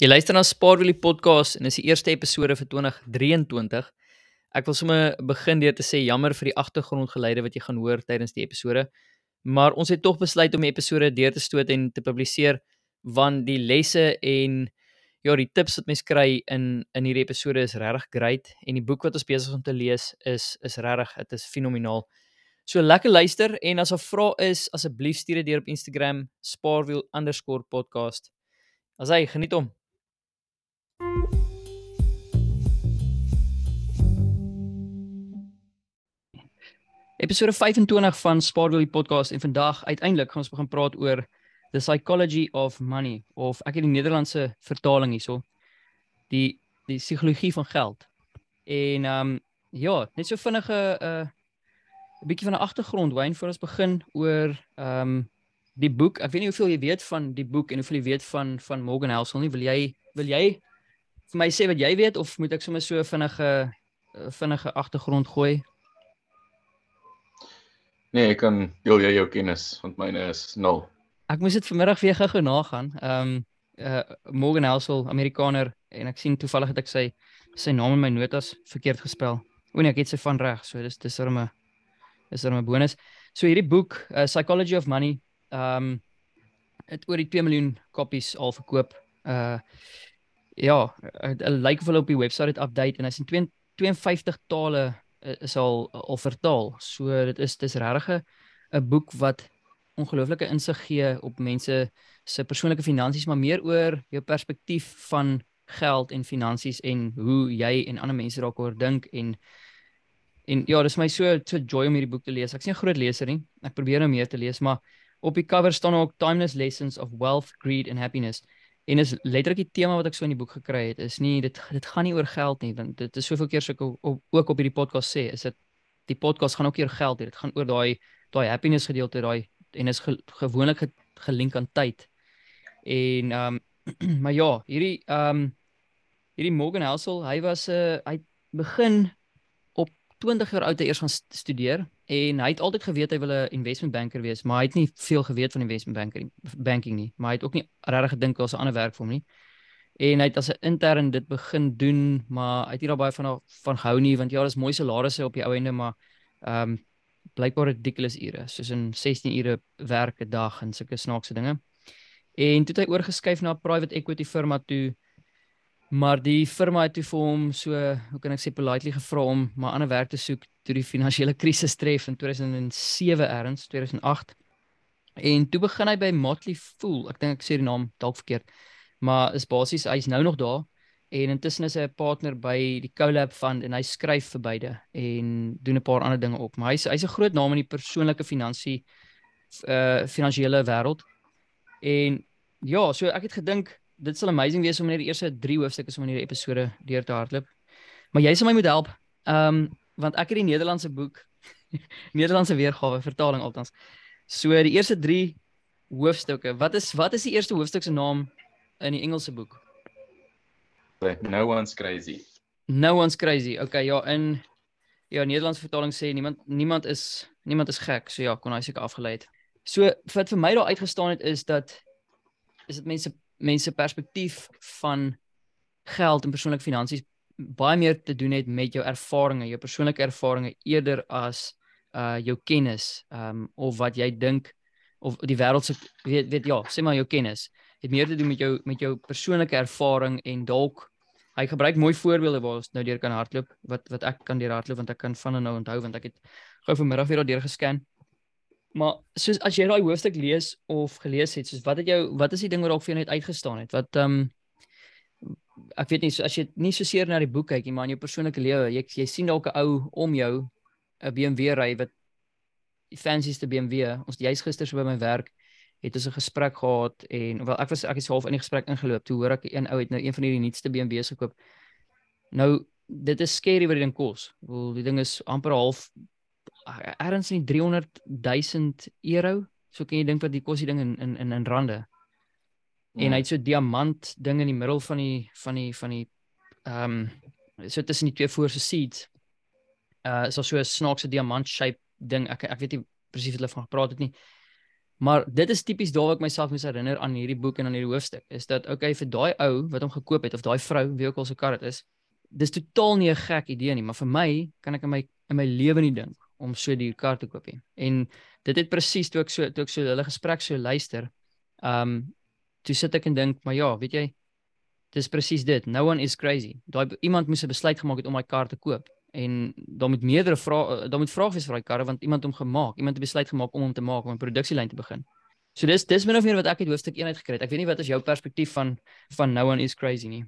Jy luister na Spaarwielie podcast en dis die eerste episode vir 2023. Ek wil sommer begin deur te sê jammer vir die agtergrondgeluide wat jy gaan hoor tydens die episode. Maar ons het tog besluit om die episode deur te stoot en te publiseer want die lesse en ja, die tips wat mens kry in in hierdie episode is regtig great en die boek wat ons besig is om te lees is is regtig, dit is fenomenaal. So lekker luister en as 'n vraag is, asseblief stuur dit deur op Instagram spaarwiel_podcast. As hy geniet hom. Episode 25 van Spaarwil die podcast en vandag uiteindelik gaan ons begin praat oor the psychology of money of ek het die Nederlandse vertaling hierso. Die die psigologie van geld. En ehm um, ja, net so vinnige 'n uh, bietjie van 'n agtergrond wyn voor ons begin oor ehm um, die boek. Ek weet nie hoeveel jy weet van die boek en hoeveel jy weet van van Morgan Housel nie. Wil jy wil jy vir my sê wat jy weet of moet ek sommer so vinnige vinnige agtergrond gooi? Nee, ek kan deel jy jou kennis want myne is 0. Ek moes dit vanmiddag weer gou nagaan. Ehm um, uh Morgan Housel, Amerikaner en ek sien toevallig het ek sy sy naam in my notas verkeerd gespel. O nee, ek het sy van reg. So dis dis er 'n is er 'n bonus. So hierdie boek, uh, Psychology of Money, ehm um, het oor die 2 miljoen kopies al verkoop. Uh ja, dit lyk of hulle op die webwerf dit update en hy's in 52 tale uh, is al al vertaal. So dit is dis regtig 'n boek wat ongelooflike insig gee op mense se persoonlike finansies, maar meer oor jou perspektief van geld en finansies en hoe jy en ander mense daaroor dink en en ja, dis my so so joy om hierdie boek te lees. Ek's nie 'n groot leser nie. Ek probeer nou meer te lees, maar op die cover staan ook Timeless Lessons of Wealth, Greed and Happiness. En is letterlik die tema wat ek so in die boek gekry het, is nie dit dit gaan nie oor geld nie, want dit is soveel keer so ek ook op hierdie podcast sê, is dit die podcast gaan ook oor geld, dit gaan oor daai daai happiness gedeelte, daai en is ge, gewoonlik ge, gelink aan tyd. En ehm um, maar ja, hierdie ehm um, hierdie Morgan Housel, hy was 'n uh, hy begin 20 jaar oud eers gaan studeer en hy het altyd geweet hy wil 'n investment banker wees, maar hy het nie veel geweet van investment banking banking nie, maar hy het ook nie regtig gedink daar's 'n ander werk vir hom nie. En hy het as 'n intern dit begin doen, maar hy het nie daarbey van van gehou nie want ja, dis mooi salarisse op die ou ende, maar ehm um, blykbaar ridiculous ure, soos in 16 ure werk 'n dag en sulke snaakse dinge. En toe het hy oorgeskuif na 'n private equity firma toe Maar die firma het toe vir hom so, hoe kan ek sê politely gevra om maar ander werk te soek toe die finansiële krisis tref in 2007 erns 2008. En toe begin hy by Motley Fool. Ek dink ek sê die naam dalk verkeerd. Maar is basies hy's nou nog daar en intussen is hy 'n partner by die Collab Fund en hy skryf vir beide en doen 'n paar ander dinge ook. Maar hy's hy's 'n groot naam in die persoonlike finansie uh finansiële wêreld. En ja, so ek het gedink dit sal amazing wees om net die eerste 3 hoofstukke in hierdie episode deur te hardloop. Maar jy sal my moet help. Ehm um, want ek het die Nederlandse boek Nederlandse weergawe vertaling altans. So die eerste 3 hoofstukke. Wat is wat is die eerste hoofstuk se naam in die Engelse boek? No one's crazy. No one's crazy. Okay, ja, in ja, Nederlandse vertaling sê niemand niemand is niemand is gek. So ja, kon hy seker afgelei het. So wat vir my daar uitgestaan het is dat is dit mense mense perspektief van geld en persoonlike finansies baie meer te doen het met jou ervarings, jou persoonlike ervarings eerder as uh jou kennis, um of wat jy dink of die wêreld se weet weet ja, sê maar jou kennis het meer te doen met jou met jou persoonlike ervaring en dalk hy gebruik mooi voorbeelde waar ons nou deur kan hardloop wat wat ek kan deur hardloop want ek kan van en nou onthou want ek het gou vanmiddag weer daardeur gescan. Maar soos as jy daai hoofstuk lees of gelees het, soos wat het jou wat is die ding wat dalk vir jou net uitgestaan het? Wat ehm um, ek weet nie so as jy nie so seer na die boek kyk nie, maar in jou persoonlike lewe, jy jy sien dalk 'n ou om jou 'n BMW ry wat die fancyste BMW. Ons jy's gister so by my werk het ons 'n gesprek gehad en wel ek was ek is half in die gesprek ingeloop. Toe hoor ek een ou het nou een van hierdie nuutste BMW's gekoop. Nou dit is scary wat die ding kos. Bedoel die ding is amper half ergens in 300 000 euro. So kan jy dink wat die kos die ding in in in, in rande. Ja. En hy het so diamant ding in die middel van die van die van die ehm um, so tussen die twee voorste seats. Uh is daar so 'n snaakse diamant shape ding. Ek ek weet nie presies wat hulle van gepraat het nie. Maar dit is tipies daar waar ek myself moet herinner aan hierdie boek en aan hierdie hoofstuk is dat okay vir daai ou wat hom gekoop het of daai vrou wie ook al se kar dit is dis totaal nie 'n gek idee nie maar vir my kan ek in my in my lewe nie dink om so die kar te koop nie en dit het presies toe ek so toe ek so hulle gesprek so luister um toe sit ek en dink maar ja weet jy dis presies dit no one is crazy daai iemand moes 'n besluit gemaak het om my kar te koop en dan moet meerdere vrae dan moet vrae wees vir daai karre want iemand hom gemaak, iemand het besluit gemaak om hom te maak om 'n produksielyn te begin. So dis dis min of meer wat ek uit hoofstuk 1 uitgekry het. Ek weet nie wat is jou perspektief van van No One is Crazy nie.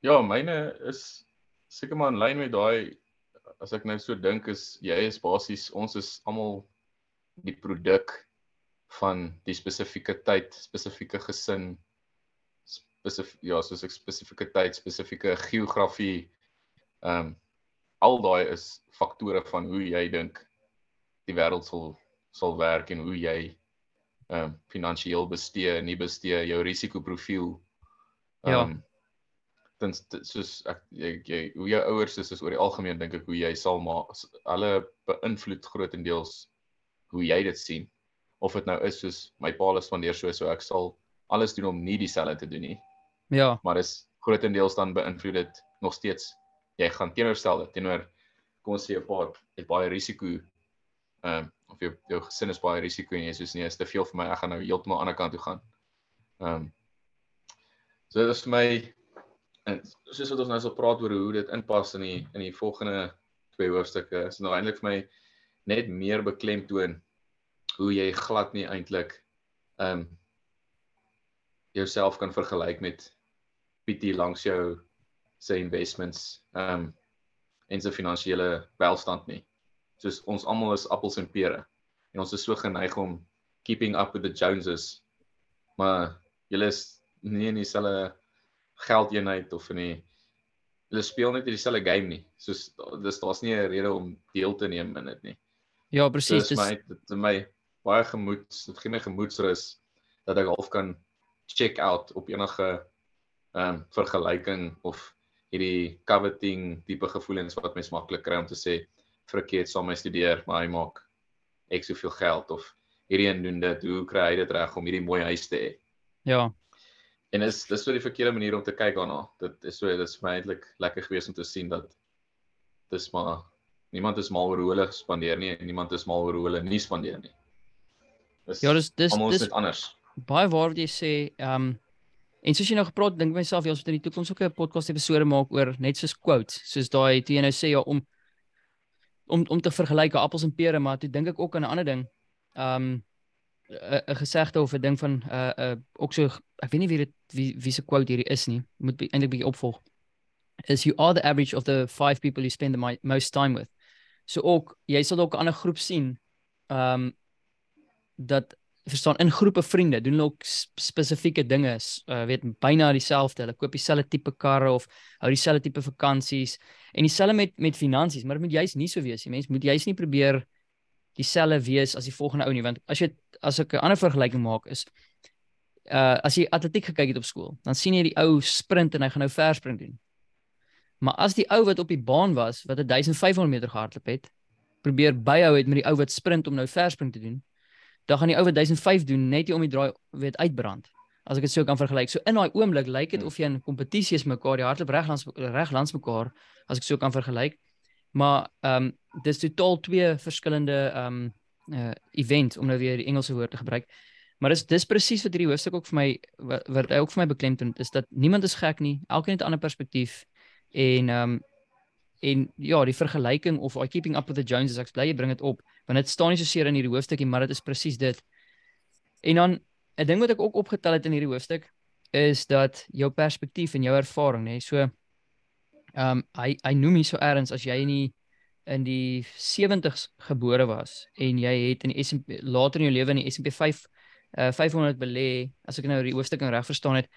Ja, myne is seker maar in lyn met daai as ek nou so dink is jy is basies ons is almal die produk van die spesifieke tyd, spesifieke gesin spesifiek ja, soos ek spesifieke tyd, spesifieke geografie ehm um, al daai is faktore van hoe jy dink die wêreld sal sal werk en hoe jy ehm um, finansiëel bestee, nie bestee, jou risikoprofiel. Ehm um, ja. Dan soos ek jy, jy hoe jou ouers is is oor die algemeen dink ek hoe jy sal maar hulle beïnvloed grootendeels hoe jy dit sien of dit nou is soos my pa is van deur so so ek sal alles doen om nie dieselfde te doen nie. Ja. Maar is grootendeels dan beïnvloed dit nog steeds jy gaan teenoorstelde teenoor kom ons sê 'n paar het baie risiko ehm um, of jou jou gesin is baie risiko en jy sê nee, is te veel vir my, ek gaan nou heeltemal aan die ander kant toe gaan. Ehm um, So dit is vir my en soos wat ons nou sal praat oor hoe dit inpas in die in die volgende twee hoofstukke is nou eintlik vir my net meer beklemtoon hoe jy glad nie eintlik ehm um, jouself kan vergelyk met Pietie langs jou sy investments ehm um, en sy finansiële welstand nie. Soos ons almal is appels en pere en ons is so geneig om keeping up with the Joneses. Maar julle is nie in dieselfde geldeenheid of in die hulle speel net dieselfde game nie. Soos dis daar's nie 'n rede om deel te neem in dit nie. Ja, presies. Dis my dit my baie gemoed, dit gee my gemoedsrus dat ek half kan check out op enige ehm um, vergelyking of hierdie coveting tipe gevoelens wat mens maklik kry om te sê frikkie het saam my studeer maar hy maak ek soveel geld of hierdie een doen dit hoe kry hy dit reg om hierdie mooi huis te hê ja en is dis so die verkeerde manier om te kyk daarna. Dit is so dit is vir my eintlik lekker gewees om te sien dat dis maar niemand is mal oor hoe hulle spandeer nie en niemand is mal oor hoe hulle nie spandeer nie. Dis ja dis dis dis anders. baie waar wat jy sê ehm um, En soos jy nou gepraat dink myself jy ons moet in die toekoms ook 'n podcast episode maak oor net soos quotes, soos daai toe jy nou sê ja om om om te vergelyk appels en pere, maar toe dink ek ook aan 'n ander ding. Um 'n gesegde of 'n ding van 'n uh, 'n uh, ook so ek weet nie wie dit wie wie se quote hierdie is nie. Moet eintlik bietjie opvolg. Is you are the average of the five people you spend the most time with. So ook jy sal ook 'n ander groep sien. Um dat verstaan in groepe vriende doen hulle ook spesifieke dinge uh, weet byna dieselfde hulle koop dieselfde tipe karre of hou dieselfde tipe vakansies en dieselfde met met finansies maar dit moet juist nie so wees nie mense moet juist nie probeer dieselfde wees as die volgende ou nie want as jy as ek 'n ander vergelyking maak is uh as jy atletiek gekyk het op skool dan sien jy die ou sprint en hy gaan nou versprint doen maar as die ou wat op die baan was wat 1500 meter gehardloop het probeer byhou het met die ou wat sprint om nou versprint te doen dan gaan die ou wat 1005 doen net nie om die draai weet uitbrand. As ek dit so kan vergelyk. So in daai oomblik lyk dit hmm. of jy in kompetisie is mekaar, die hardloop reg langs reg langs mekaar as ek so kan vergelyk. Maar ehm um, dis totaal twee verskillende ehm um, uh event om nou weer die Engelse woord te gebruik. Maar dis dis presies wat hierdie hoofstuk ook vir my wat, wat hy ook vir my beklemtoon is dat niemand is gek nie. Elkeen het 'n ander perspektief en ehm um, en ja, die vergelyking of I keeping up with the Joneses, ek bly jy bring dit op, want dit staan nie so seer in hierdie hoofstukkie, maar dit is presies dit. En dan 'n ding wat ek ook opgetel het in hierdie hoofstuk is dat jou perspektief en jou ervaring, nê, so ehm um, hy hy noem hier so erns as jy nie in die 70s gebore was en jy het in die S&P later in jou lewe in die S&P 5 uh 500 belê, as ek nou die hoofstuk reg verstaan het,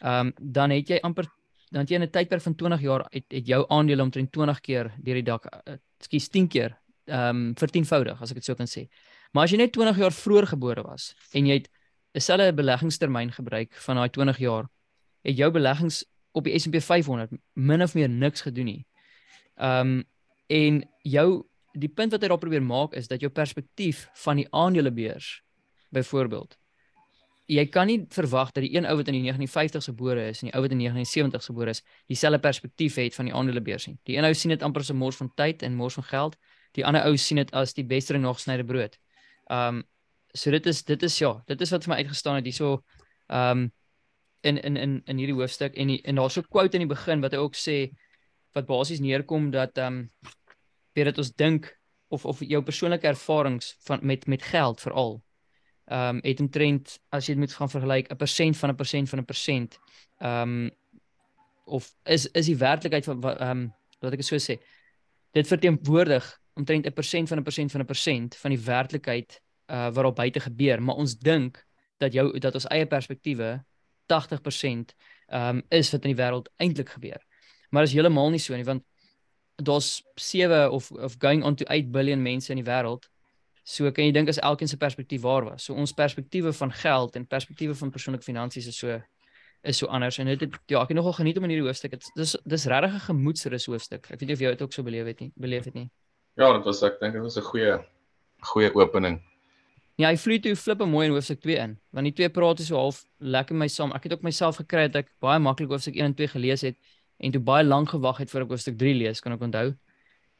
ehm um, dan het jy amper dan jy in 'n tydperk van 20 jaar het, het jou aandele omtrent 20 keer deur die dak, uh, skus 10 keer ehm um, vertienvoudig as ek dit sou kan sê. Maar as jy net 20 jaar vroeër gebore was en jy het 'n selfe beleggingstermyn gebruik van daai 20 jaar, het jou beleggings op die S&P 500 min of meer niks gedoen nie. Ehm um, en jou die punt wat hy daar probeer maak is dat jou perspektief van die aandelebeurs byvoorbeeld. Jy kan nie verwag dat die een ou wat in die 1950s gebore is en die ou wat in die 1970s gebore is, dieselfde perspektief het van die aandelebeurs nie. Die een ou sien dit amper 'n mors van tyd en mors van geld. Die ander ou sien dit as die beste nog gesnyde brood. Um so dit is dit is ja, dit is wat vir my uitgestaan het hierso um in in in in hierdie hoofstuk en die, en daar's so 'n quote in die begin wat hy ook sê wat basies neerkom dat um weet dat ons dink of of jou persoonlike ervarings van met met geld veral ehm um, het omtrent as jy dit moet gaan vergelyk 'n persent van 'n persent van 'n persent ehm um, of is is die werklikheid van ehm um, wat ek so sê dit verteenwoordig omtrent 'n persent van 'n persent van 'n persent van die werklikheid uh wat op buite gebeur maar ons dink dat jou dat ons eie perspektiewe 80% ehm um, is wat in die wêreld eintlik gebeur maar is heeltemal nie so nie want daar's 7 of of going on to 8 billion mense in die wêreld. So kan jy dink as elkeen se perspektief waar was. So ons perspektiewe van geld en perspektiewe van persoonlike finansies is so is so anders en dit ja, ek het nogal geniet om in hierdie hoofstuk. Dit dis dis regtig 'n gemoedsrus hoofstuk. Ek weet nie of jy dit ook so beleef het nie, beleef het nie. Ja, dit was ek dink dit was 'n goeie goeie opening. Ja, hy vloei toe flip mooi in hoofstuk 2 in. Want die twee praat so half lekker my saam. Ek het ook myself gekry dat ek baie maklik hoofstuk 1 en 2 gelees het en toe baie lank gewag het voor ek hoofstuk 3 lees, kan ek onthou.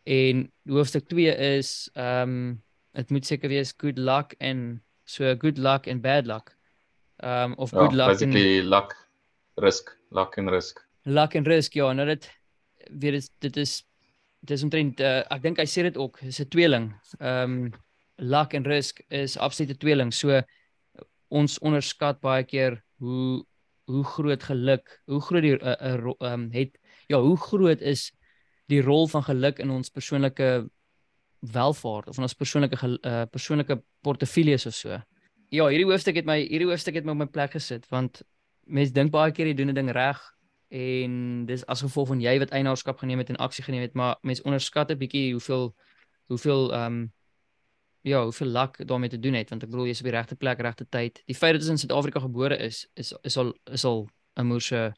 En hoofstuk 2 is ehm um, dit moet seker wees good luck en so good luck and bad luck. Ehm um, of good ja, luck en luck risk, luck en risk. Luck en risk, ja, nou dit weet dit dit is dit is omtrent uh, ek dink hy sê dit ook, is 'n tweeling. Ehm um, luck en risk is absolute tweeling. So ons onderskat baie keer hoe hoe groot geluk, hoe groot die uh, uh, um, het ja, hoe groot is die rol van geluk in ons persoonlike welvaart of in ons persoonlike uh, persoonlike portefeuilles of so. Ja, hierdie hoofstuk het my hierdie hoofstuk het my op my plek gesit want mense dink baie keer jy doen 'n ding reg en dis as gevolg van jy wat eienaarskap geneem het en aksie geneem het, maar mense onderskat 'n bietjie hoeveel hoeveel ehm um, ja, hoeveel luck daarmee te doen het want ek bedoel jy's op die regte plek, regte tyd. Die feit dat jy in Suid-Afrika gebore is, is is al is al 'n moerse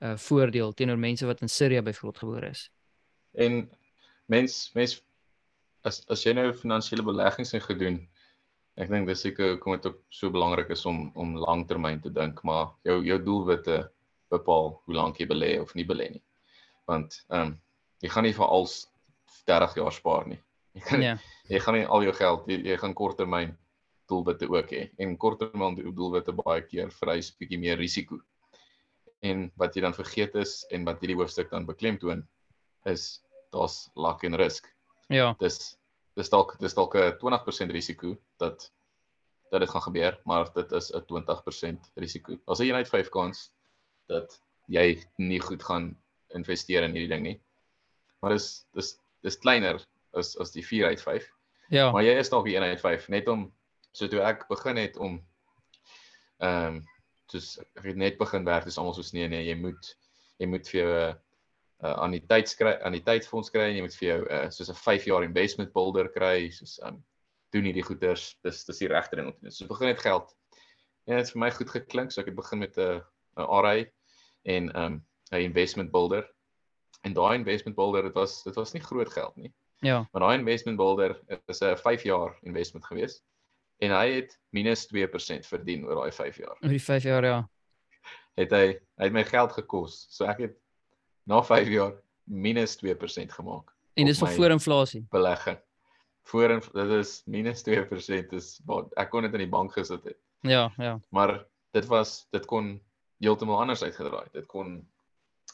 uh voordeel teenoor mense wat in Sirië byvoorbeeld gebore is. En mens mens as as jy nou finansiële beleggings in gedoen, ek dink dis seker hoekom dit ook so belangrik is om om langtermyn te dink, maar jou jou doelwitte bepaal hoe lank jy belê of nie belê nie. Want ehm um, jy gaan nie vir als 30 jaar spaar nie. Jy kan ja. jy gaan nie al jou geld jy, jy gaan korttermyn doelwitte ook hê. En korttermyn doelwitte baie keer vereis bietjie meer risiko. En wat jy dan vergeet is en wat hierdie hoofstuk dan beklemtoon is daar's luck en risk. Ja. Dis dis dalk dis dalk 'n 20% risiko dat dat dit gaan gebeur, maar dit is 'n 20% risiko. As jy net 5 kans dat jy nie goed gaan investeer in hierdie ding nie. Maar dis dis dis kleiner is as die 4 uit 5. Ja. Maar jy is nog die 1 uit 5 net om so toe ek begin het om ehm um, soos ek het net begin werk, dis almal soos nee nee, jy moet jy moet vir jou 'n uh, uh, aan die tyd skry aan die tydfonds kry en jy moet vir jou uh, soos 'n 5 jaar investment builder kry, soos um, doen hierdie goeders, dis dis die regte ding om te doen. So begin net geld. En dit het vir my goed geklink, so ek het begin met 'n 'n RA en ehm um, 'n investment builder. En daai investment builder, dit was dit was nie groot geld nie. Ja. Maar daai investment builder is 'n 5 jaar investment gewees en hy het minus 2% verdien oor daai 5 jaar. Oor die 5 jaar ja. Het hy hy het my geld gekos. So ek het na 5 jaar minus 2% gemaak. En dis vir voor inflasie. Belegging. Voor dit is minus 2% is wat ek kon dit in die bank gesit het. Ja, ja. Maar dit was dit kon heeltemal anders uitgedraai. Dit kon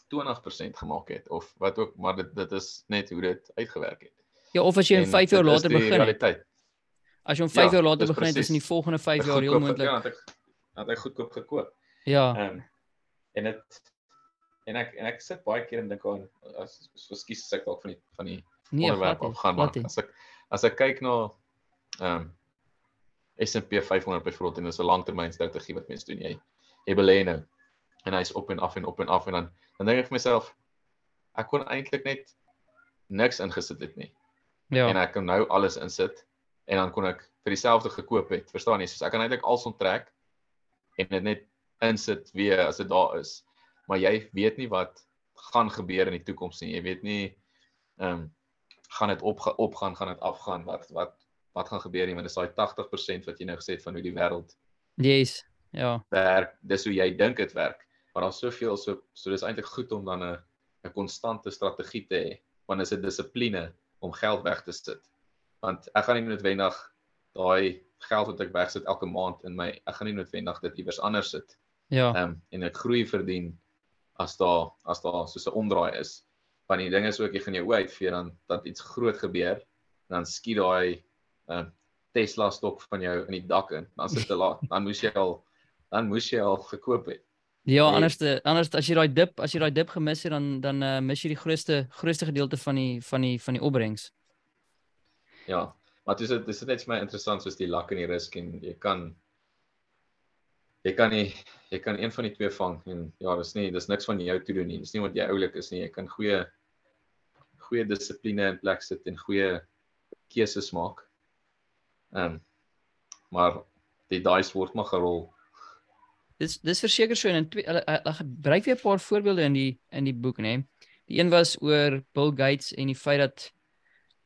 20% gemaak het of wat ook maar dit dit is net hoe dit uitgewerk het. Ja, of as jy in 5 jaar later begin realiteit. As jy om 5 ja, jaar later begin het, is in die volgende 5 jaar heel moontlik. Ja, ek het ek goedkoop gekoop. Ja. Um, en dit en ek en ek sit baie keer en dink aan as verskuis as ek dalk van die van die nee, onderwerp af gaan maar as ek as ek kyk na ehm um, S&P 500 byvoorbeeld en dis 'n langtermynstrategie wat mense doen jy jy belê nou en hy's op en af en op en af en dan dan dink ek vir myself ek kon eintlik net niks ingesit het nie. Ja. En ek kan nou alles insit en dan kon ek vir dieselfde gekoop het. Verstaan jy? So ek kan eintlik alles onttrek en dit net insit weer as dit daar is. Maar jy weet nie wat gaan gebeur in die toekoms nie. Jy weet nie ehm um, gaan dit op opgaan, gaan dit afgaan, wat wat wat gaan gebeur nie, want dit is daai 80% wat jy nou gesê het van hoe die wêreld Yes. Ja. werk. Dis hoe jy dink dit werk. Maar daar's soveel so so dis eintlik goed om dan 'n 'n konstante strategie te hê, want dit is 'n dissipline om geld weg te sit. Want ek gaan nie noodwendig daai geld wat ek wegsit elke maand in my ek gaan nie noodwendig dit iewers anders sit. Ja. Ehm um, en ek groei verdien as daar as daar so 'n omdraai is. Want die ding is ook jy gaan jou oë uitvee dan dat iets groot gebeur, dan skiet daai um, Tesla stok van jou in die dak in. Dan sit te laat. Dan moes jy al dan moes jy al gekoop het. Ja, anders te, anders as jy daai dip, as jy daai dip gemis het dan dan uh, mis jy die grootste grootste gedeelte van die van die van die opbrengs. Ja. Maar dis dit is net vir my interessant soos die luck en die risk en jy kan jy kan nie jy kan een van die twee vang en ja, dis nie dis niks van jou te doen nie. Dis nie wat jy oulik is nie. Jy kan goeie goeie dissipline in plek sit en goeie keuses maak. Ehm um, maar die dice word maar gerol. Dis dis verseker so en in twee hulle hulle gebruik weer 'n paar voorbeelde in die in die boek, nê. Die een was oor Bill Gates en die feit dat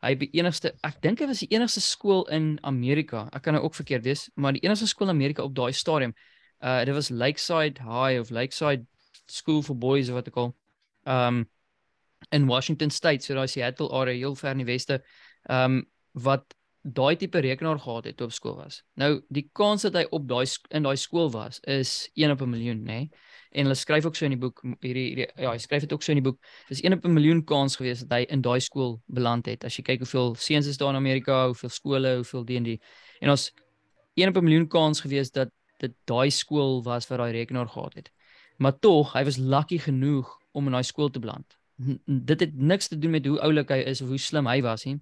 hy die enigste ek dink hy was die enigste skool in Amerika. Ek kan nou ook verkeerd wees, maar die enigste skool in Amerika op daai stadium. Uh dit was Lakeside High of Lakeside School for Boys of wat ek al. Um in Washington State, so daai Seattle area heel ver in die weste. Um wat daai tipe rekenaar gehad het toe op skool was. Nou die kans dat hy op daai in daai skool was is 1 op 'n miljoen, nê? En hulle skryf ook so in die boek hierdie hierdie ja, hy skryf dit ook so in die boek. Dis 1 op 'n miljoen kans gewees dat hy in daai skool beland het. As jy kyk hoeveel seuns is daar in Amerika, hoeveel skole, hoeveel D&D. En ons 1 op 'n miljoen kans gewees dat dit daai skool was wat daai rekenaar gehad het. Maar tog, hy was lucky genoeg om in daai skool te beland. N- Dit het niks te doen met hoe oulik hy is of hoe slim hy was nie.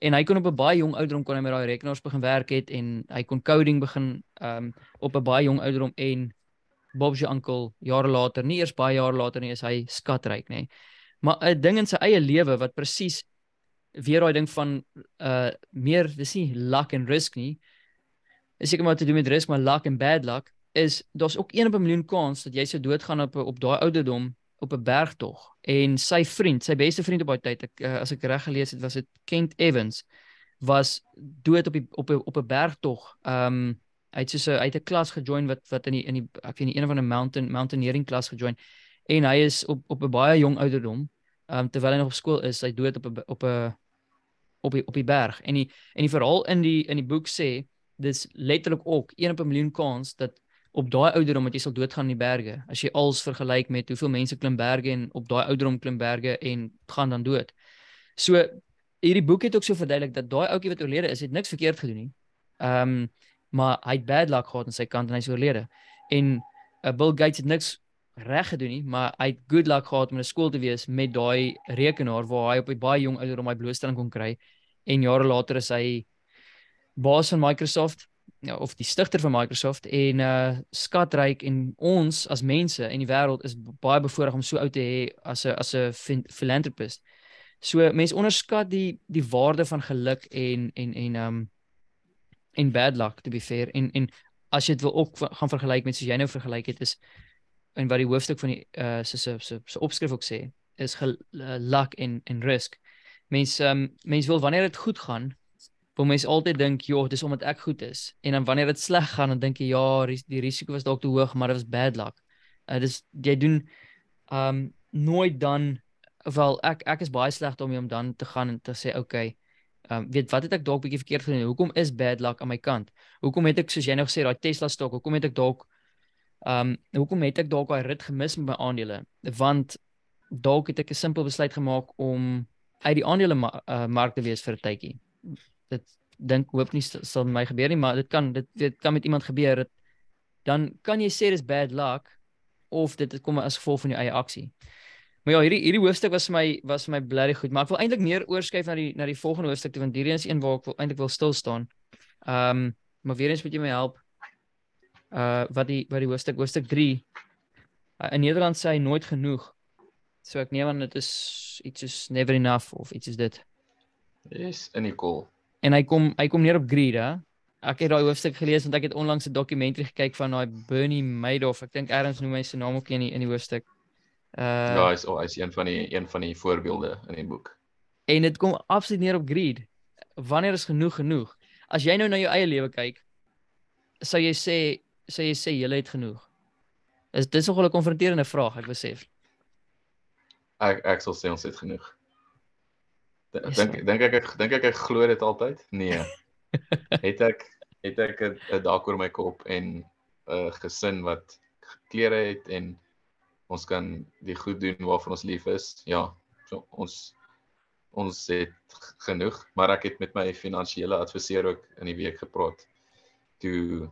En hy kon op 'n baie jong ouderdom kon hy met daai rekenaars begin werk het en hy kon coding begin um op 'n baie jong ouderdom en Bob se oom jare later, nie eers baie jare later nie, is hy skatryk, nê. Maar 'n ding in sy eie lewe wat presies weer daai ding van uh meer dis nie luck en risk nie. Is seker maar te doen met risk, maar luck en bad luck is daar's ook 1 op 'n miljoen kans dat jy sou doodgaan op op daai ouderdom op 'n bergtog. En sy vriend, sy beste vriend op daai tyd, ek uh, as ek reg gelees het, was dit Kent Evans was dood op die op op 'n bergtog. Um hy het so 'n uit 'n klas gejoin wat wat in die in die ek weet nie een van 'n mountain mountaineering klas gejoin en hy is op op 'n baie jong ouderdom um terwyl hy nog op skool is, hy dood op 'n op 'n op die op die berg. En die en die verhaal in die in die boek sê dis letterlik ook 1 op 'n miljoen kans dat op daai ouderdom dat jy sal doodgaan in die berge. As jy als vergelyk met hoeveel mense klim berge en op daai ouderdom klim berge en gaan dan dood. So hierdie boek het ook so verduidelik dat daai ouetjie wat oorlede is, het niks verkeerd gedoen nie. Ehm um, maar hy het bad luck gehad aan sy kant en hy's oorlede. En uh, Bill Gates het niks reg gedoen nie, maar hy het good luck gehad om in 'n skool te wees met daai rekenaar waar hy op 'n baie jong ouderdom daai blootstelling kon kry en jare later is hy baas van Microsoft ja, of die stigter van Microsoft en uh skatryk en ons as mense in die wêreld is baie bevoorreg om so oud te hê as 'n as 'n philanthropist. So mense onderskat die die waarde van geluk en en en um en bad luck to be fair en en as jy dit wil ook gaan vergelyk met soos jy nou vergelyk het is en wat die hoofstuk van die uh se se se se opskrif ook sê is gel, uh, luck en en risk. Mense um mense wil wanneer dit goed gaan wil mense altyd dink, "Joh, dis omdat ek goed is." En dan wanneer dit sleg gaan, dan dink jy, "Ja, die risiko was dalk te hoog, maar dit was bad luck." Uh dis jy doen um nooit dan wel ek ek is baie sleg daarmee om dan te gaan en te sê, "Oké, okay, um weet wat het ek dalk bietjie verkeerd gedoen? Hoekom is bad luck aan my kant? Hoekom het ek soos jy nou gesê daai Tesla stok, hoekom het ek dalk um hoekom het ek dalk daai rit gemis met my aandele? Want dalk het ek 'n simpel besluit gemaak om uit die aandele ma uh, mark te wees vir 'n tydjie. Dit dink hoop nie sal met my gebeur nie, maar dit kan dit dit kan met iemand gebeur. Dit dan kan jy sê dis bad luck of dit het kom as gevolg van jou eie aksie. Maar ja, hierdie hierdie hoofstuk was vir my was vir my blerry goed, maar ek wil eintlik meer oorskuif na die na die volgende hoofstuk toe want hierdie is een waar ek wil eintlik wil stil staan. Ehm um, maar weer eens moet jy my help. Uh wat die wat die hoofstuk hoofstuk 3 uh, in Nederland sê hy nooit genoeg. So ek neem aan dit is iets soos never enough of iets is dit. Yes, in die kol. En hy kom hy kom neer op greed, hè? Ek het daai hoofstuk gelees want ek het onlangs 'n dokumentary gekyk van daai Bernie Madoff. Ek dink ergens noem hy sy naam ook in die in die hoofstuk. Uh Ja, hy's oh, hy's een van die een van die voorbeelde in die boek. en dit kom absoluut neer op greed. Wanneer is genoeg genoeg? as jy nou na jou eie lewe kyk, sou jy sê sou jy sê jy het genoeg? Is dit nogal 'n konfronterende vraag, ek besef. Ek ek sal sê ons het genoeg. Dink dink ek ek dink ek ek glo dit altyd? Nee. het ek het ek 'n dak oor my kop en 'n gesin wat klere het en ons kan die goed doen waarvan ons lief is. Ja, so ons ons het genoeg, maar ek het met my finansiële adviseur ook in die week gepraat. Toe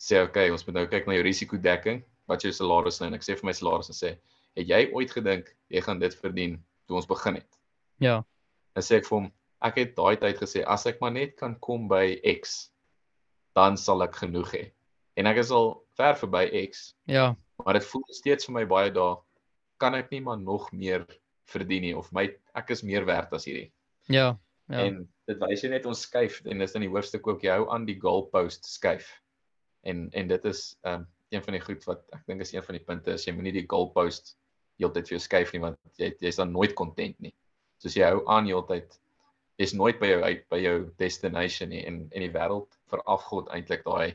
sê okay, ons moet nou kyk na jou risikodekking, wat jou salaris is en ek sê vir my salaris en sê, "Het jy ooit gedink jy gaan dit verdien toe ons begin het?" Ja. Dan sê ek vir hom, "Ek het daai tyd gesê as ek maar net kan kom by X, dan sal ek genoeg hê." En ek is al ver verby X. Ja. Maar dit voel steeds vir my baie dae kan ek nie maar nog meer verdien nie of my ek is meer werd as hierdie. Ja. Ja. En dit wys jy net ons skuif en dis in die hoofstuk ook jy hou aan die goalpost skuif. En en dit is ehm um, een van die goed wat ek dink is een van die punte is jy moenie die goalpost heeltyd vir jou skuif nie want jy jy's dan nooit content nie. Soos jy hou aan heeltyd jy's nooit by jou uit by jou destination nie en en die wêreld veraf God eintlik daai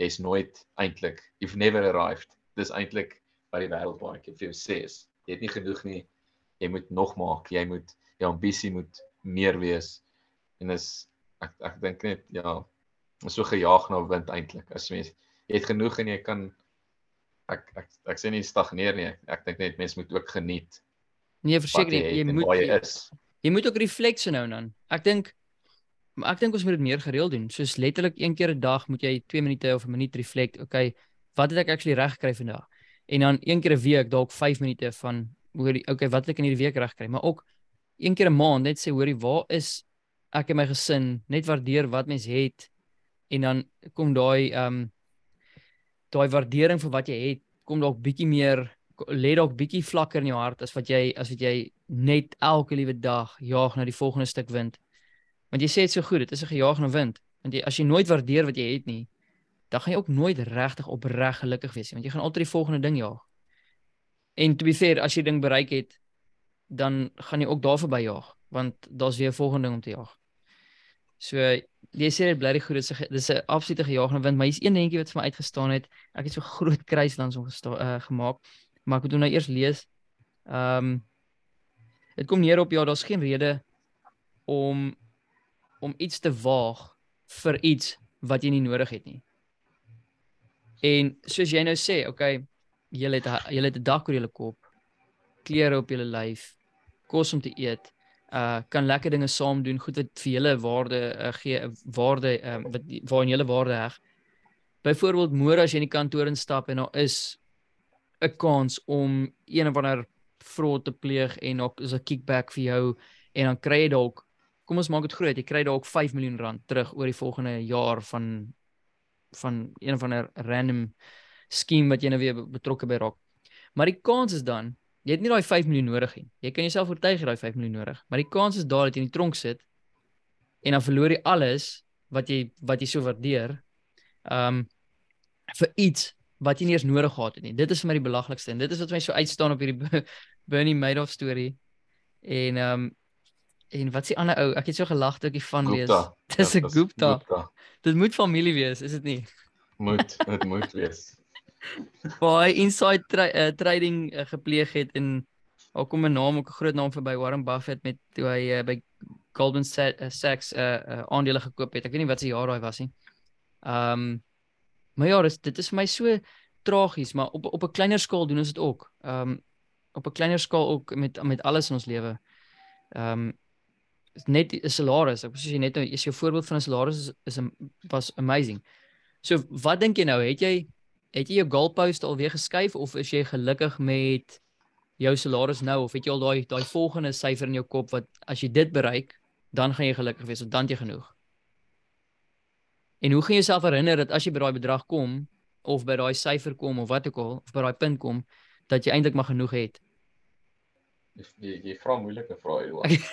jy's nooit eintlik you've never arrived. Dis eintlik wat die wêreld baie keer vir jou sê is jy het nie genoeg nie. Jy moet nog maak. Jy moet jou ambisie moet meer wees. En is ek ek dink net ja, is so gejaag na wind eintlik. As mens jy het genoeg en jy kan ek ek ek sê nie stagneer nie. Ek, ek dink net mense moet ook geniet. Nee, verseker jy, jy moet jy is. Jy moet ook refleksie nou dan. Ek dink maar ek dink ons moet dit meer gereeld doen. Soos letterlik een keer 'n dag moet jy 2 minute of 'n minuut reflect. Okay, wat het ek actually reg gekry vandag? En dan een keer 'n week dalk 5 minute van hoor okay, wat het ek in hierdie week reg gekry? Maar ook een keer 'n maand net sê hoorie, waar is ek en my gesin? Net waardeer wat mens het en dan kom daai ehm um, daai waardering vir wat jy het kom dalk bietjie meer lê dalk bietjie vlakker in jou hart as wat jy as wat jy net elke liewe dag jaag na die volgende stuk wind. Want jy sê dit so goed, dit is 'n gejaag na wind. Want jy as jy nooit waardeer wat jy het nie, dan gaan jy ook nooit regtig opreg gelukkig wees nie, want jy gaan altyd die volgende ding jaag. En to be fair, as jy ding bereik het, dan gaan jy ook daar verby jaag, want daar's weer 'n volgende ding om te jaag. So jy sê dit bly reg goed, dit is 'n absolute gejaagde wind, maar hier's een dingetjie wat vir my uitgestaan het. Ek het so groot kruislands om uh, gemaak, maar ek moet nou eers lees. Ehm um, dit kom neer op ja, daar's geen rede om om iets te waag vir iets wat jy nie nodig het nie. En soos jy nou sê, okay, jy het jy het 'n dak oor jou kop, klere op jou lyf, kos om te eet uh kan lekker dinge saam doen, goed wat vir julle waarde uh, gee, waarde uh, wat waarin julle waarde heg. Byvoorbeeld môre as jy in die kantoor instap en daar is 'n kans om een of ander fraud te pleeg en ook is 'n kickback vir jou en dan kry jy dalk kom ons maak dit groot, jy kry dalk 5 miljoen rand terug oor die volgende jaar van van een of ander random skema wat jy nou weer betrokke by raak. Maar die kans is dan Jy het nie daai 5 miljoen nodig nie. Jy kan jouself oortuig jy daai 5 miljoen nodig, maar die kans is daar dat jy in die tronk sit en dan verloor jy alles wat jy wat jy so waardeer. Um vir iets wat jy nie eens nodig gehad het nie. Dit is vir my die belaglikste en dit is wat my so uitstaan op hierdie Bernie Madoff storie. En um en wat s'ie ander ou? Ek het so gelag toe ek die van lees. Dis 'n Gupta. Dit moet familie wees, is dit nie? Moet, dit moet wees baie inside tra uh, trading uh, gepleeg het en al kom 'n naam ook 'n groot naam verby Warren Buffett met toe hy uh, by Goldman Sachs uh, uh, aandele gekoop het. Ek weet nie wat se jaar daai was nie. Ehm um, maar ja, dis dit is vir my so tragies, maar op op 'n kleiner skaal doen ons dit ook. Ehm um, op 'n kleiner skaal ook met met alles in ons lewe. Ehm um, net 'n salaris. Ek jy net nou is jou voorbeeld van 'n salaris is, is was amazing. So wat dink jy nou? Het jy het jy jou goalpost alweer geskuif of is jy gelukkig met jou salaris nou of het jy al daai daai volgende syfer in jou kop wat as jy dit bereik, dan gaan jy gelukkig wees of dan jy genoeg. En hoe gaan jy jouself herinner dat as jy by daai bedrag kom of by daai syfer kom of wat ook al of by daai punt kom dat jy eintlik maar genoeg het? Jy jy vra moeilike vrae hier.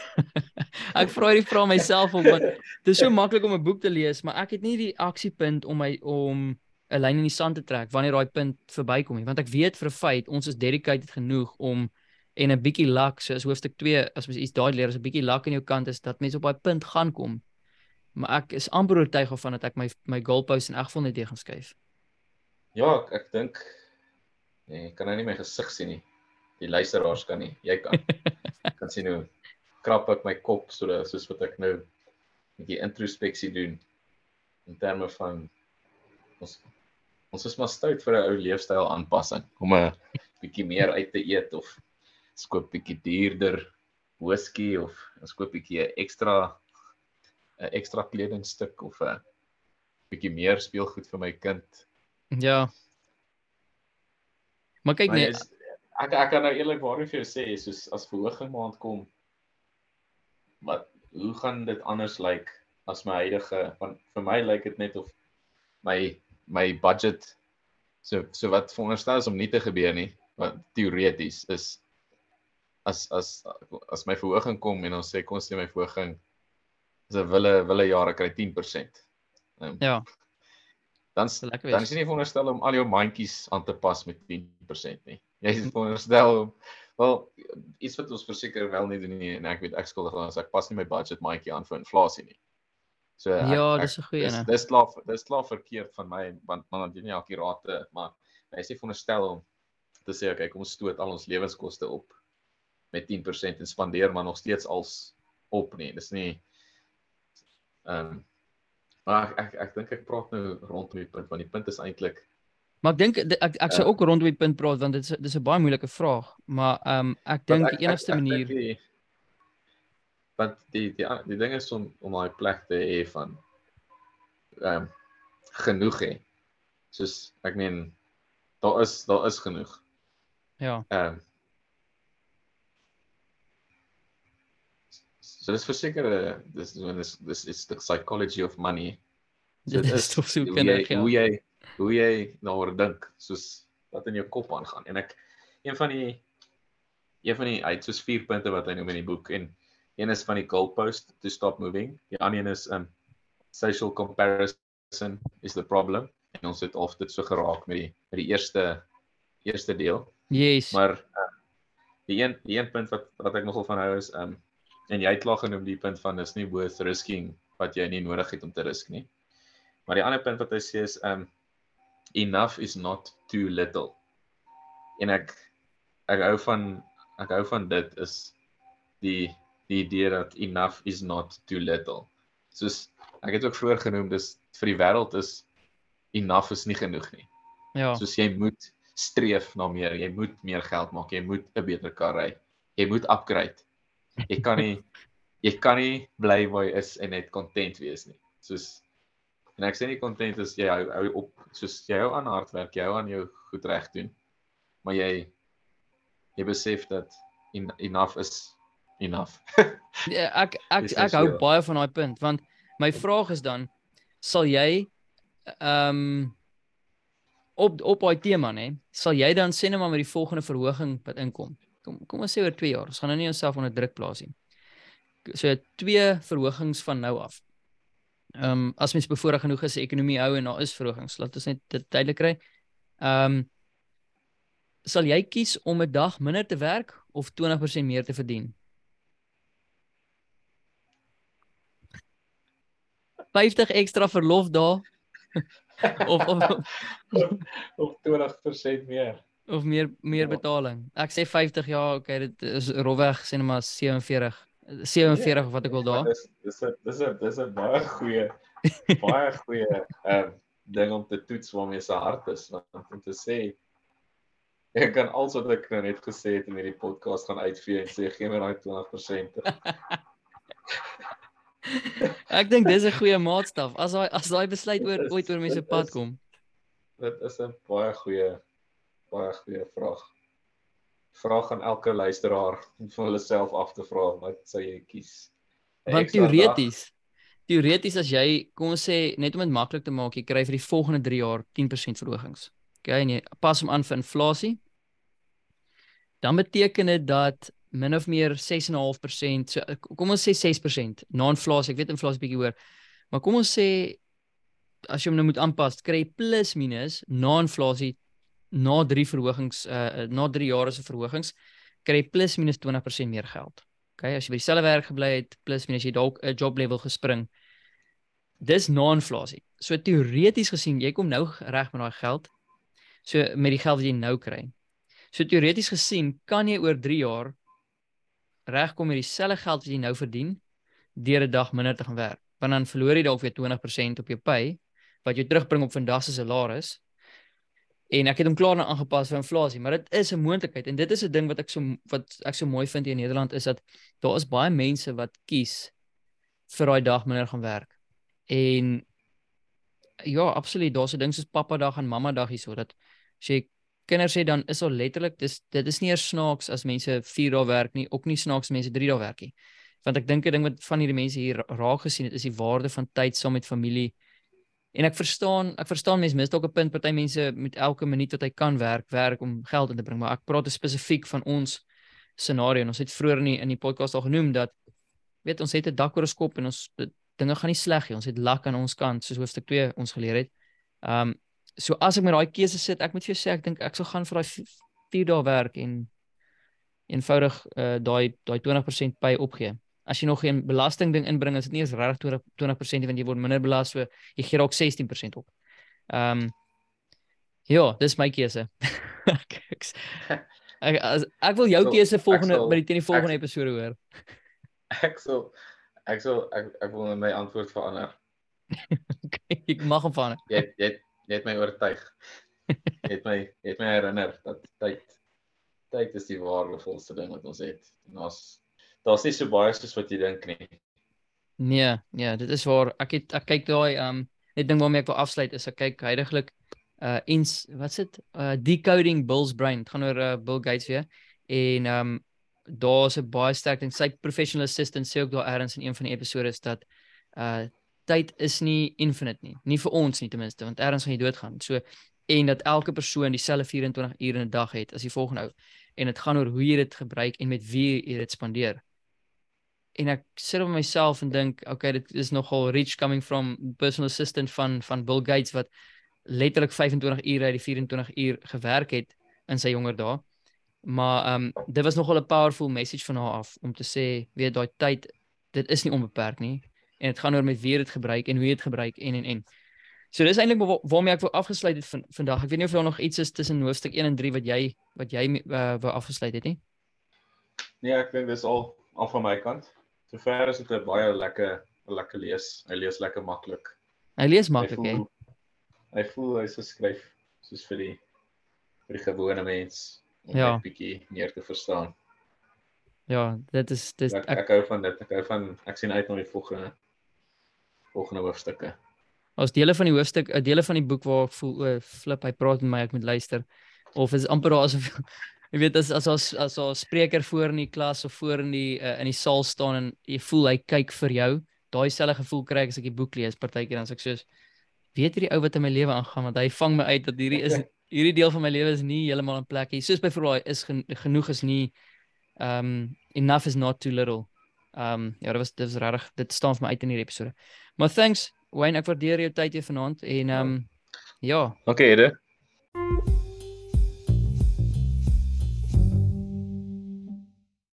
ek vra hierdie vrae myself op want dit is so maklik om 'n boek te lees, maar ek het nie die aksiepunt om my om 'n lyn in die sand te trek wanneer daai punt verbykom nie want ek weet vir 'n feit ons is dedicated genoeg om en 'n bietjie luck soos hoofstuk 2 as mens iets daai leer is 'n bietjie luck aan jou kant is dat mense op daai punt gaan kom maar ek is amper oortuig of van dat ek my my goalpost in elk geval net weer gaan skuif. Ja, ek, ek dink nee, ek kan nou nie my gesig sien nie. Die luisteraars kan nie. Jy kan. kan sien hoe krap ek my kop so soos wat ek nou 'n bietjie introspeksie doen in terme van ons ons is maar stout vir 'n ou leefstyl aanpassing om 'n bietjie meer uit te eet of skoop bietjie duurder whisky of ons koop bietjie ekstra 'n ekstra kledingstuk of 'n bietjie meer speelgoed vir my kind. Ja. Maar kyk net, ek ek kan nou eerlikwaar vir jou sê soos as verhoging maand kom wat hoe gaan dit anders lyk as my huidige want vir my lyk dit net of my my budget so so wat veronderstel is om nie te gebeur nie wat teoreties is as as as my verhoging kom en ons sê kom ons sê my verhoging 'n wille wille jare kry 10%. Um, ja, dan sal lekker dan wees. is jy nie veronderstel om al jou mandjies aan te pas met 10% nie. Jy is veronderstel om wel iets wat ons verseker wel nie doen nie en ek weet ek skuldig aan as ek pas nie my budget mandjie aan vir inflasie nie. So ek, Ja, dis 'n goeie ene. dis klaar dis klaar verkeerd van my want want jy nie akkurate maar hy is nie veronderstel om te sê okay kom ons stoot al ons lewenskoste op met 10% en spandeer maar nog steeds als op nie. Dis nie ehm um, maar ek ek, ek dink ek praat nou rondom die punt want die punt is eintlik Maar ek dink di- ek ek sou Ja. ook rondom die punt praat want dit is dis 'n baie moeilike vraag, maar ehm um, ek dink die enigste manier die, want die die die ding is om om daai plek te hê van ehm um, genoeg hê. Soos ek meen daar is daar is genoeg. ja, Ehm um, So dis verseker eh, dis dis dis is the psychology of money. So dit is toch so hoe jy kinderig hoe jy hoe jy daaroor dink, soos wat in jou kop aangaan. En ek een van die een van die hy het soos vier punte wat hy noem in die boek en een is van die goalpost to stop moving. Die ander een is um social comparison is the problem. En ons het of dit so geraak met die met die eerste eerste deel. Yes. Maar um, die een die een punt wat wat ek nogal van hou is um en jy het klaar genoem die punt van is nie worth risking wat jy nie nodig het om te risk nie. Maar die ander punt wat hy sê is um enough is not too little. En ek ek hou van ek hou van dit is die die idee dat enough is not too little. Soos ek het ook vroeër genoem dis vir die wêreld is enough is nie genoeg nie. ja. Soos jy moet streef na meer, jy moet meer geld maak, jy moet 'n beter kar ry. Jy moet upgrade. Jy kan nie jy kan nie bly waar jy is en net content wees nie. Soos en ek sê nie content is jy hou, hou op soos jy hou aan hard werk, jy hou aan jou goed reg doen. Maar jy jy besef dat en, enough is enough. Ja, ek ek ek nou hou baie van daai punt want my vraag is dan sal jy ehm op op daai tema nê sal jy dan sê net maar met die volgende verhoging wat inkom kom kom ons sê oor 2 jaar ons gaan nou nie onsself onder druk plaas nie. So twee verhogings van nou af. Ehm um, as mens bevoorreg genoeg is ekonomie hou en daar is verhogings laat ons net dit duidelik kry. Ehm um, sal jy kies om 'n dag minder te werk of 20% meer te verdien? 50 ekstra verlofdae of of Of 20% meer. Of meer meer Ja. betaling. Ek sê 50 ja, okay, dit is rofweg sê net maar 47. 47 of wat ek wil daar. Dis dis 'n dis 'n dis 'n baie goeie baie goeie ehm ding om te toets waarmee se hart is want om te sê ek kan alles wat ek nou net gesê het in hierdie podcast gaan uitvee en sê gee my daai 20%. Ek dink dis 'n goeie maatstaf. As daai as daai besluit oor ooit oor mense pad kom. Dit is 'n baie goeie baie goeie vraag. Vraag aan elke luisteraar om vir hulle self af te vra wat sou jy kies? Want teoreties teoreties as jy kom ons sê net om dit maklik te maak, jy kry vir die volgende 3 jaar 10% verhogings. Okay, en jy pas hom aan vir inflasie. Dan beteken dit dat min of meer 6.5%, so kom ons sê 6% na inflasie. Ek weet inflasie bietjie hoër. Maar kom ons sê as jy hom nou moet aanpas, kry jy plus minus na inflasie na 3 verhogings uh na 3 jare se verhogings kry jy plus minus 20% meer geld. Okay, as jy by dieselfde werk gebly het plus minus jy dalk 'n job level gespring, dis na-inflasie. So teoreties gesien, jy kom nou reg met daai geld. So met die geld wat jy nou kry. So teoreties gesien kan jy oor 3 jaar regkom met dieselfde geld wat jy nou verdien deur 'n dag minder te gaan werk. Want dan verloor jy dalk weer 20% op jou pay wat jy terugbring op vandag se salaris. En ek het hom klaar nou aangepas vir inflasie, maar dit is 'n moontlikheid en dit is 'n ding wat ek so wat ek so mooi vind hier in Nederland is dat daar is baie mense wat kies vir daai dag minder gaan werk. En ja, absoluut, daar's 'n ding soos pappa dag en mamma dag hierso dat jy kinders sê dan is al letterlik dis dit is nie eers snaaks as mense 4 dae werk nie, ook nie snaaks mense 3 dae werk nie. Want ek dink 'n ding wat van hierdie mense hier raak gesien het is die waarde van tyd saam met familie En ek verstaan, ek verstaan mense mis dalk 'n punt party mense met elke minuut wat hy kan werk, werk om geld in te bring, maar ek praat spesifiek van ons scenario. Ons het vroeër in die, in die podcast al genoem dat weet ons het 'n dak oor ons kop en ons dinge gaan nie sleg nie. Ons het lak aan ons kant soos hoofstuk 2 ons geleer het. Um so as ek met daai keuse sit, ek moet vir jou sê ek dink ek sal gaan vir daai 4 dae werk en eenvoudig uh daai daai 20% by opgee as jy nog geen belasting ding inbring is dit nie eens regtig 20% want jy word minder belas so jy gee dalk 16% op. Ehm um, ja, dis my keuse. ek, ek, as, ek wil jou so, keuse volgende sal, by die teen die volgende ek, episode hoor. Ek sal ek sal ek, ek wil my antwoord verander. okay, ek mag hom verander. jy jy jy het my oortuig. Jy het my jy het my herinner dat tyd tyd is die waardevolste ding wat ons het. En ons daar's nie so baie soos wat jy dink nie. Nee, nee, dit is waar. Ek het ek kyk daai um net ding waarmee ek wil afsluit is ek kyk heidaglik uh ins wat's dit? Uh decoding Bill's brain. Dit gaan oor uh, Bill Gates weer. En um daar's 'n baie sterk ding. Sy professional assistant sê ook daar ergens in een van die episode dat uh tyd is nie infinite nie. Nie vir ons nie ten minste want ergens gaan jy doodgaan. So en dat elke persoon dieselfde 24 ure in 'n dag het as die volgende ou. En dit gaan oor hoe jy dit gebruik en met wie jy dit spandeer en ek sit op myself en dink okay dit is nogal rich coming from personal assistant van van Bill Gates wat letterlik 25 ure uit die 24 uur gewerk het in sy jonger dae. Maar ehm um, dit was nogal 'n powerful message van haar af om te sê weet daai tyd dit is nie onbeperk nie en dit gaan oor met wie dit gebruik en hoe jy dit gebruik en en en. So dis eintlik waar, waarmee ek wou afgesluit het van vandag. Ek weet nie of daar nog iets is tussen hoofstuk 1 en 3 wat jy wat jy uh, wou afgesluit het nie. Nee, ek dink dis al al van my kant. Sover is dit 'n baie lekker lekker lees. Hy lees lekker maklik. Hy lees maklik, hè. Hy voel hy's geskryf soos vir die vir die gewone mens om ja. 'n bietjie meer te verstaan. Ja, dit is dis ek, ek hou van dit. Ek hou van ek sien uit na die volgende volgende hoofstukke. As dele van die hoofstuk, 'n dele van die boek waar ek voel o, flip, hy praat met my, ek moet luister. Of is amper daar asof Jy weet as as as as 'n spreker voor in die klas of voor in die uh, in die saal staan en jy voel hy kyk vir jou, daai selfe gevoel kry ek as ek die boek lees partykeer dan as ek soos weet hierdie ou wat in my lewe aangaan want hy vang my uit dat hierdie is hierdie deel van my lewe is nie heeltemal in plek nie. Soos byvoorbeeld is gen, genoeg is nie um enough is not too little. Um ja, dit was dit was regtig dit staan vir my uit in hierdie episode. Maar thanks Wayne, ek waardeer jou tyd hier vanaand en um ja. Okay, Ede.